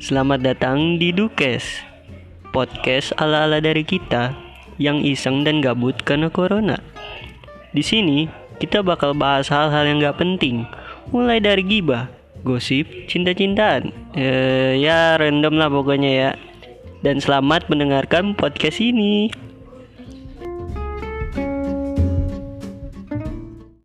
Selamat datang di Dukes, podcast ala-ala dari kita yang iseng dan gabut karena corona. Di sini kita bakal bahas hal-hal yang gak penting, mulai dari gibah, gosip, cinta-cintaan, eh, ya random lah pokoknya ya. Dan selamat mendengarkan podcast ini.